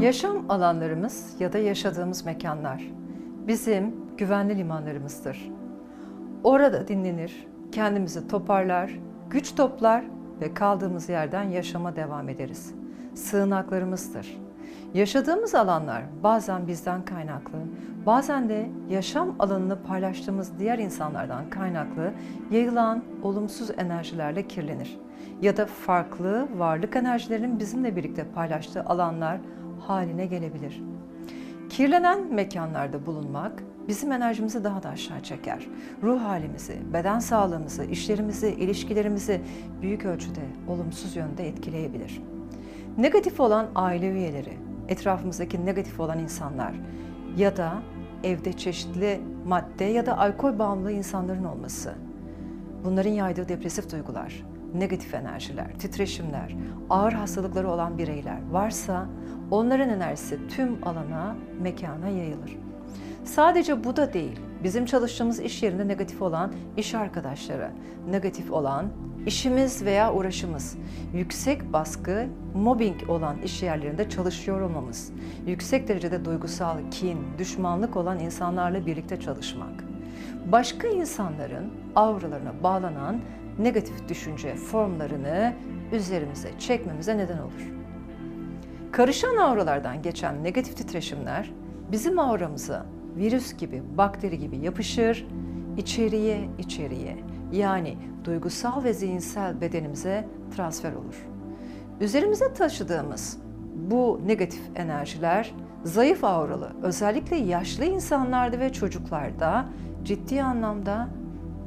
Yaşam alanlarımız ya da yaşadığımız mekanlar bizim güvenli limanlarımızdır. Orada dinlenir, kendimizi toparlar, güç toplar ve kaldığımız yerden yaşama devam ederiz. Sığınaklarımızdır. Yaşadığımız alanlar bazen bizden kaynaklı, bazen de yaşam alanını paylaştığımız diğer insanlardan kaynaklı yayılan olumsuz enerjilerle kirlenir. Ya da farklı varlık enerjilerinin bizimle birlikte paylaştığı alanlar haline gelebilir. Kirlenen mekanlarda bulunmak bizim enerjimizi daha da aşağı çeker. Ruh halimizi, beden sağlığımızı, işlerimizi, ilişkilerimizi büyük ölçüde olumsuz yönde etkileyebilir. Negatif olan aile üyeleri, etrafımızdaki negatif olan insanlar ya da evde çeşitli madde ya da alkol bağımlı insanların olması. Bunların yaydığı depresif duygular, negatif enerjiler, titreşimler, ağır hastalıkları olan bireyler varsa onların enerjisi tüm alana, mekana yayılır. Sadece bu da değil. Bizim çalıştığımız iş yerinde negatif olan iş arkadaşları, negatif olan işimiz veya uğraşımız, yüksek baskı, mobbing olan iş yerlerinde çalışıyor olmamız, yüksek derecede duygusal kin, düşmanlık olan insanlarla birlikte çalışmak, başka insanların auralarına bağlanan negatif düşünce formlarını üzerimize çekmemize neden olur. Karışan auralardan geçen negatif titreşimler bizim auramıza virüs gibi, bakteri gibi yapışır, içeriye içeriye yani duygusal ve zihinsel bedenimize transfer olur. Üzerimize taşıdığımız bu negatif enerjiler zayıf auralı, özellikle yaşlı insanlarda ve çocuklarda ciddi anlamda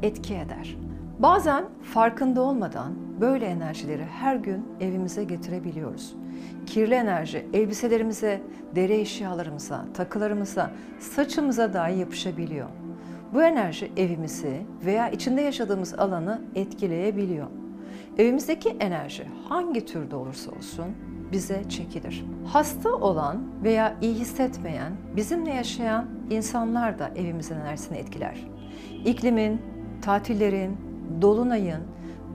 etki eder. Bazen farkında olmadan böyle enerjileri her gün evimize getirebiliyoruz. Kirli enerji elbiselerimize, deri eşyalarımıza, takılarımıza, saçımıza dahi yapışabiliyor. Bu enerji evimizi veya içinde yaşadığımız alanı etkileyebiliyor. Evimizdeki enerji hangi türde olursa olsun bize çekilir. Hasta olan veya iyi hissetmeyen, bizimle yaşayan insanlar da evimizin enerjisini etkiler. İklimin, tatillerin, dolunayın,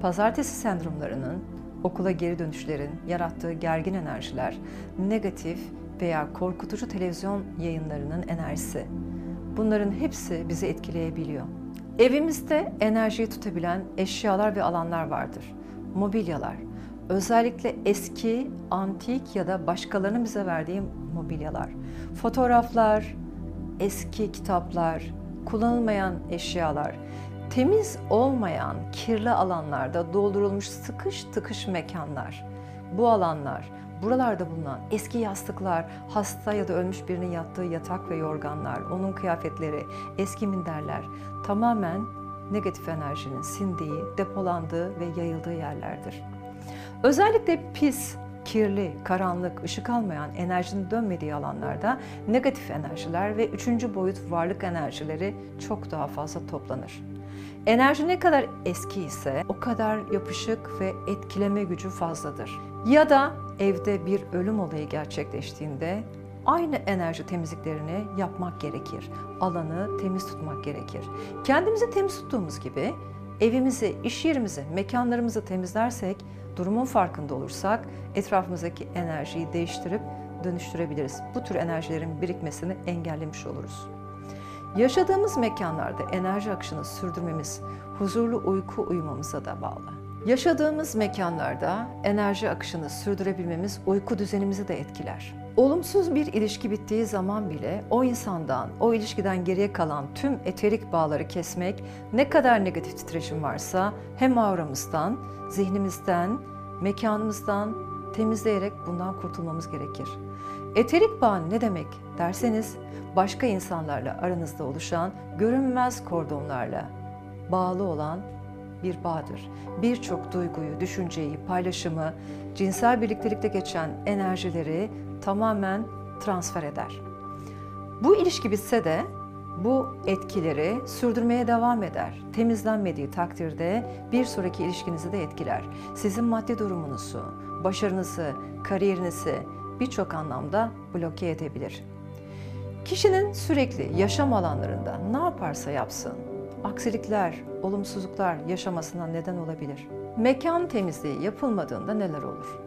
pazartesi sendromlarının, okula geri dönüşlerin yarattığı gergin enerjiler, negatif veya korkutucu televizyon yayınlarının enerjisi. Bunların hepsi bizi etkileyebiliyor. Evimizde enerjiyi tutabilen eşyalar ve alanlar vardır. Mobilyalar, özellikle eski, antik ya da başkalarının bize verdiği mobilyalar. Fotoğraflar, eski kitaplar, kullanılmayan eşyalar, temiz olmayan kirli alanlarda doldurulmuş sıkış tıkış mekanlar. Bu alanlar, buralarda bulunan eski yastıklar, hasta ya da ölmüş birinin yattığı yatak ve yorganlar, onun kıyafetleri, eski minderler tamamen negatif enerjinin sindiği, depolandığı ve yayıldığı yerlerdir. Özellikle pis, kirli, karanlık, ışık almayan, enerjinin dönmediği alanlarda negatif enerjiler ve üçüncü boyut varlık enerjileri çok daha fazla toplanır. Enerji ne kadar eski ise o kadar yapışık ve etkileme gücü fazladır. Ya da evde bir ölüm olayı gerçekleştiğinde aynı enerji temizliklerini yapmak gerekir. Alanı temiz tutmak gerekir. Kendimizi temiz tuttuğumuz gibi evimizi, iş yerimizi, mekanlarımızı temizlersek, durumun farkında olursak etrafımızdaki enerjiyi değiştirip dönüştürebiliriz. Bu tür enerjilerin birikmesini engellemiş oluruz. Yaşadığımız mekanlarda enerji akışını sürdürmemiz huzurlu uyku uyumamıza da bağlı. Yaşadığımız mekanlarda enerji akışını sürdürebilmemiz uyku düzenimizi de etkiler. Olumsuz bir ilişki bittiği zaman bile o insandan, o ilişkiden geriye kalan tüm eterik bağları kesmek, ne kadar negatif titreşim varsa hem auramızdan, zihnimizden, mekanımızdan temizleyerek bundan kurtulmamız gerekir. Eterik bağ ne demek derseniz başka insanlarla aranızda oluşan görünmez kordonlarla bağlı olan bir bağdır. Birçok duyguyu, düşünceyi, paylaşımı, cinsel birliktelikte geçen enerjileri tamamen transfer eder. Bu ilişki bitse de bu etkileri sürdürmeye devam eder. Temizlenmediği takdirde bir sonraki ilişkinizi de etkiler. Sizin maddi durumunuzu, başarınızı, kariyerinizi birçok anlamda bloke edebilir. Kişinin sürekli yaşam alanlarında ne yaparsa yapsın, aksilikler, olumsuzluklar yaşamasına neden olabilir. Mekan temizliği yapılmadığında neler olur?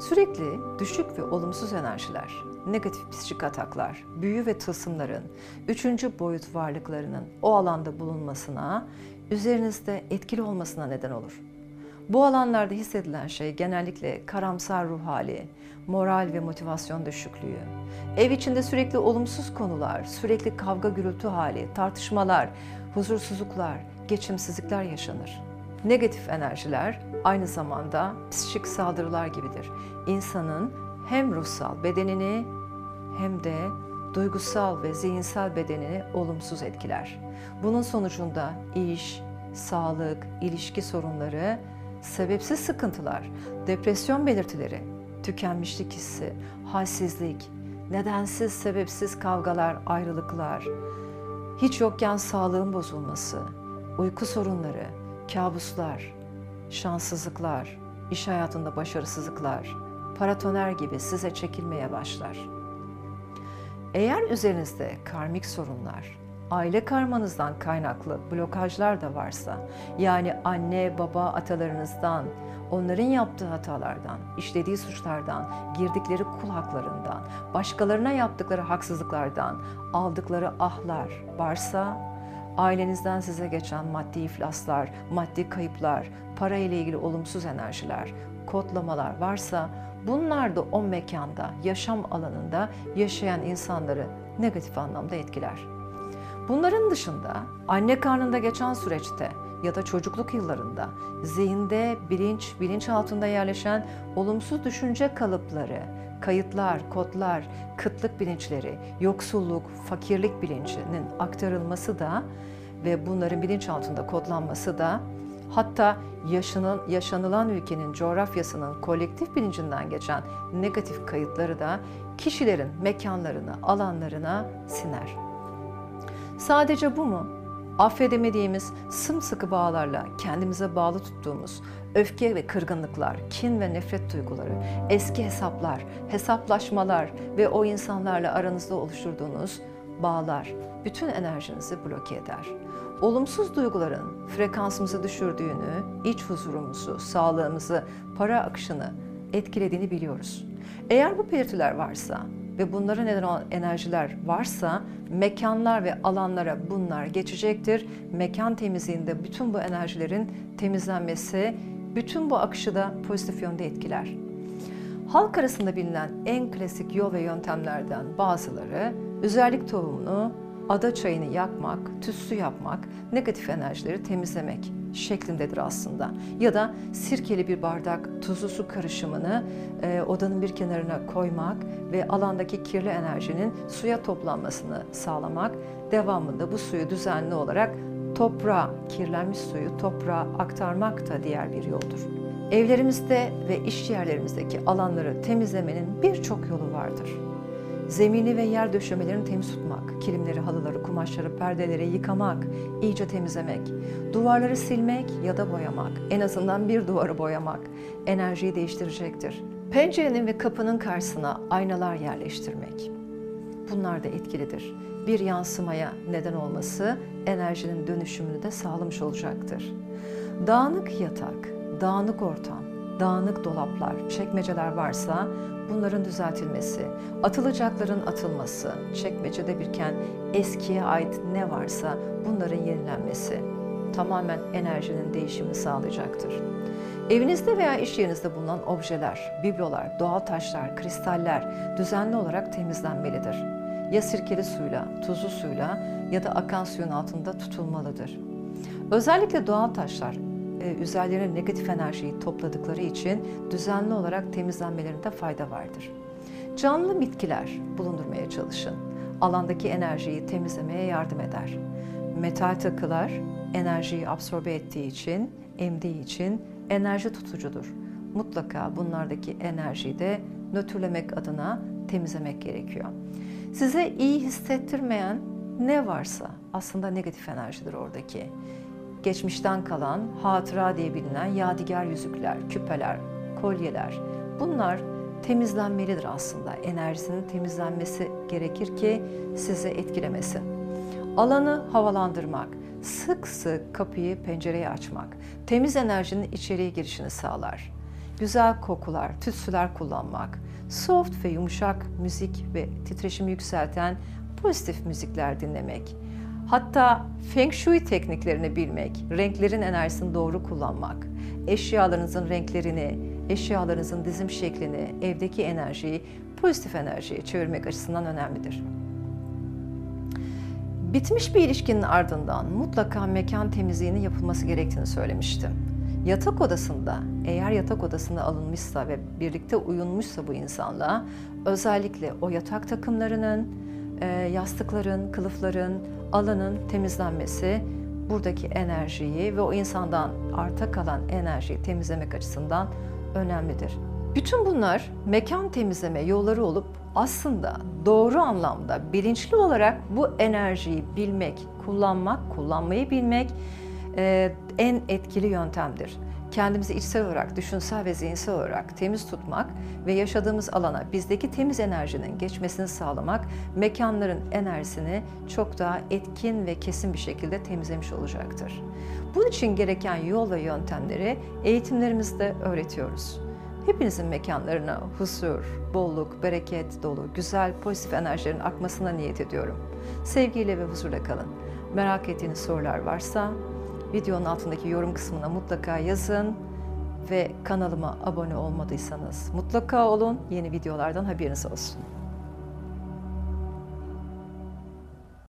Sürekli düşük ve olumsuz enerjiler, negatif psikik ataklar, büyü ve tılsımların, üçüncü boyut varlıklarının o alanda bulunmasına, üzerinizde etkili olmasına neden olur. Bu alanlarda hissedilen şey genellikle karamsar ruh hali, moral ve motivasyon düşüklüğü, ev içinde sürekli olumsuz konular, sürekli kavga gürültü hali, tartışmalar, huzursuzluklar, geçimsizlikler yaşanır. Negatif enerjiler aynı zamanda psikik saldırılar gibidir. İnsanın hem ruhsal bedenini hem de duygusal ve zihinsel bedenini olumsuz etkiler. Bunun sonucunda iş, sağlık, ilişki sorunları, sebepsiz sıkıntılar, depresyon belirtileri, tükenmişlik hissi, halsizlik, nedensiz sebepsiz kavgalar, ayrılıklar, hiç yokken sağlığın bozulması, uyku sorunları, kabuslar, şanssızlıklar, iş hayatında başarısızlıklar, paratoner gibi size çekilmeye başlar. Eğer üzerinizde karmik sorunlar, aile karmanızdan kaynaklı blokajlar da varsa, yani anne, baba, atalarınızdan, onların yaptığı hatalardan, işlediği suçlardan, girdikleri kul haklarından, başkalarına yaptıkları haksızlıklardan, aldıkları ahlar varsa, ailenizden size geçen maddi iflaslar, maddi kayıplar, para ile ilgili olumsuz enerjiler, kodlamalar varsa bunlar da o mekanda, yaşam alanında yaşayan insanları negatif anlamda etkiler. Bunların dışında anne karnında geçen süreçte ya da çocukluk yıllarında zihinde, bilinç, bilinç altında yerleşen olumsuz düşünce kalıpları, kayıtlar, kodlar, kıtlık bilinçleri, yoksulluk, fakirlik bilincinin aktarılması da ve bunların bilinç altında kodlanması da hatta yaşanın, yaşanılan ülkenin coğrafyasının kolektif bilincinden geçen negatif kayıtları da kişilerin mekanlarını, alanlarına siner. Sadece bu mu? Affedemediğimiz sımsıkı bağlarla kendimize bağlı tuttuğumuz öfke ve kırgınlıklar, kin ve nefret duyguları, eski hesaplar, hesaplaşmalar ve o insanlarla aranızda oluşturduğunuz bağlar bütün enerjinizi bloke eder. Olumsuz duyguların frekansımızı düşürdüğünü, iç huzurumuzu, sağlığımızı, para akışını etkilediğini biliyoruz. Eğer bu belirtiler varsa ve bunlara neden olan enerjiler varsa mekanlar ve alanlara bunlar geçecektir. Mekan temizliğinde bütün bu enerjilerin temizlenmesi bütün bu akışı da pozitif yönde etkiler. Halk arasında bilinen en klasik yol ve yöntemlerden bazıları üzerlik tohumunu, ada çayını yakmak, tütsü yapmak, negatif enerjileri temizlemek şeklindedir aslında. Ya da sirkeli bir bardak tuzlu su karışımını e, odanın bir kenarına koymak ve alandaki kirli enerjinin suya toplanmasını sağlamak, devamında bu suyu düzenli olarak toprağa, kirlenmiş suyu toprağa aktarmak da diğer bir yoldur. Evlerimizde ve iş yerlerimizdeki alanları temizlemenin birçok yolu vardır. Zemini ve yer döşemelerini temiz tutmak, kilimleri, halıları, kumaşları, perdeleri yıkamak, iyice temizlemek, duvarları silmek ya da boyamak, en azından bir duvarı boyamak enerjiyi değiştirecektir. Pencerenin ve kapının karşısına aynalar yerleştirmek. Bunlar da etkilidir. Bir yansımaya neden olması enerjinin dönüşümünü de sağlamış olacaktır. Dağınık yatak, dağınık ortam, dağınık dolaplar, çekmeceler varsa bunların düzeltilmesi, atılacakların atılması, çekmecede birken eskiye ait ne varsa bunların yenilenmesi tamamen enerjinin değişimini sağlayacaktır. Evinizde veya iş yerinizde bulunan objeler, biblolar, doğal taşlar, kristaller düzenli olarak temizlenmelidir. Ya sirkeli suyla, tuzlu suyla ya da akan suyun altında tutulmalıdır. Özellikle doğal taşlar üzerlerine negatif enerjiyi topladıkları için düzenli olarak temizlenmelerinde fayda vardır. Canlı bitkiler bulundurmaya çalışın. Alandaki enerjiyi temizlemeye yardım eder. Metal takılar enerjiyi absorbe ettiği için, emdiği için enerji tutucudur. Mutlaka bunlardaki enerjiyi de nötrlemek adına temizlemek gerekiyor. Size iyi hissettirmeyen ne varsa aslında negatif enerjidir oradaki geçmişten kalan hatıra diye bilinen yadigar yüzükler, küpeler, kolyeler bunlar temizlenmelidir aslında. Enerjisinin temizlenmesi gerekir ki sizi etkilemesin. Alanı havalandırmak, sık sık kapıyı, pencereyi açmak, temiz enerjinin içeriye girişini sağlar. güzel kokular, tütsüler kullanmak, soft ve yumuşak müzik ve titreşimi yükselten pozitif müzikler dinlemek, hatta Feng Shui tekniklerini bilmek, renklerin enerjisini doğru kullanmak, eşyalarınızın renklerini, eşyalarınızın dizim şeklini, evdeki enerjiyi pozitif enerjiye çevirmek açısından önemlidir. Bitmiş bir ilişkinin ardından mutlaka mekan temizliğinin yapılması gerektiğini söylemiştim. Yatak odasında eğer yatak odasına alınmışsa ve birlikte uyunmuşsa bu insanla özellikle o yatak takımlarının, yastıkların, kılıfların, alanın temizlenmesi buradaki enerjiyi ve o insandan arta kalan enerjiyi temizlemek açısından önemlidir. Bütün bunlar mekan temizleme yolları olup aslında doğru anlamda bilinçli olarak bu enerjiyi bilmek, kullanmak, kullanmayı bilmek e, en etkili yöntemdir. Kendimizi içsel olarak, düşünsel ve zihinsel olarak temiz tutmak ve yaşadığımız alana bizdeki temiz enerjinin geçmesini sağlamak, mekanların enerjisini çok daha etkin ve kesin bir şekilde temizlemiş olacaktır. Bunun için gereken yol ve yöntemleri eğitimlerimizde öğretiyoruz. Hepinizin mekanlarına huzur, bolluk, bereket dolu, güzel, pozitif enerjilerin akmasına niyet ediyorum. Sevgiyle ve huzurla kalın. Merak ettiğiniz sorular varsa videonun altındaki yorum kısmına mutlaka yazın ve kanalıma abone olmadıysanız mutlaka olun. Yeni videolardan haberiniz olsun.